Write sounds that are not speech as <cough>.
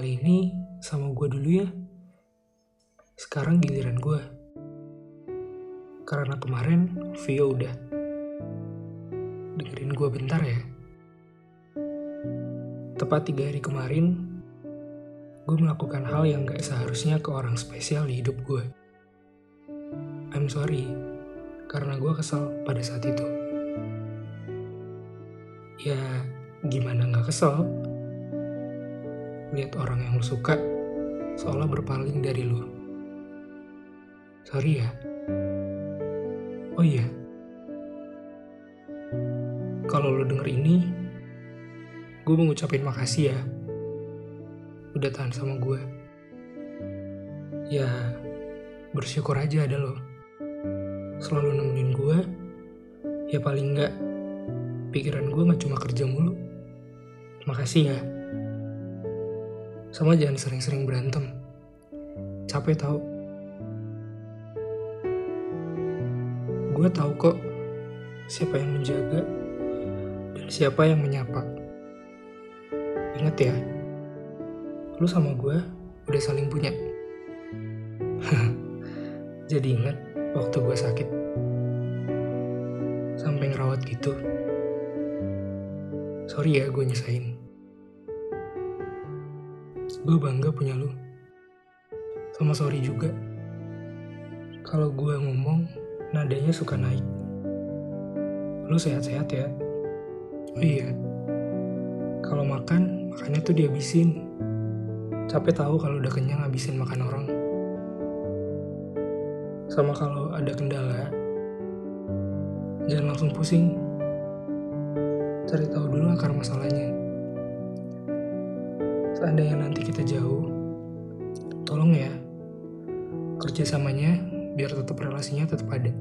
dulu ya. Sekarang giliran gue. Karena kemarin Vio udah. Dengerin gue bentar ya. Tepat tiga hari kemarin, gue melakukan hal yang gak seharusnya ke orang spesial di hidup gue. I'm sorry, karena gue kesel pada saat itu. Ya, gimana gak kesel? Lihat orang yang lu suka, seolah berpaling dari lu. Sorry ya. Oh iya. Kalau lu denger ini, gue mau ngucapin makasih ya. Udah tahan sama gue. Ya, bersyukur aja ada lo. Selalu nemenin gue. Ya paling enggak, pikiran gue gak cuma kerja mulu. Makasih ya. Sama jangan sering-sering berantem. Capek tau. Gue tahu kok siapa yang menjaga dan siapa yang menyapa. Ingat ya, lu sama gue udah saling punya. <laughs> Jadi ingat waktu gue sakit. Sampai ngerawat gitu. Sorry ya gue nyesain. Gue bangga punya lu. Sama sorry juga. Kalau gue ngomong, nadanya suka naik. Lu sehat-sehat ya. Oh iya. Kalau makan, makannya tuh dihabisin. Capek tahu kalau udah kenyang habisin makan orang. Sama kalau ada kendala, jangan langsung pusing. Cari tahu dulu akar masalahnya. Seandainya nanti kita jauh, tolong ya, kerjasamanya biar tetap relasinya tetap ada.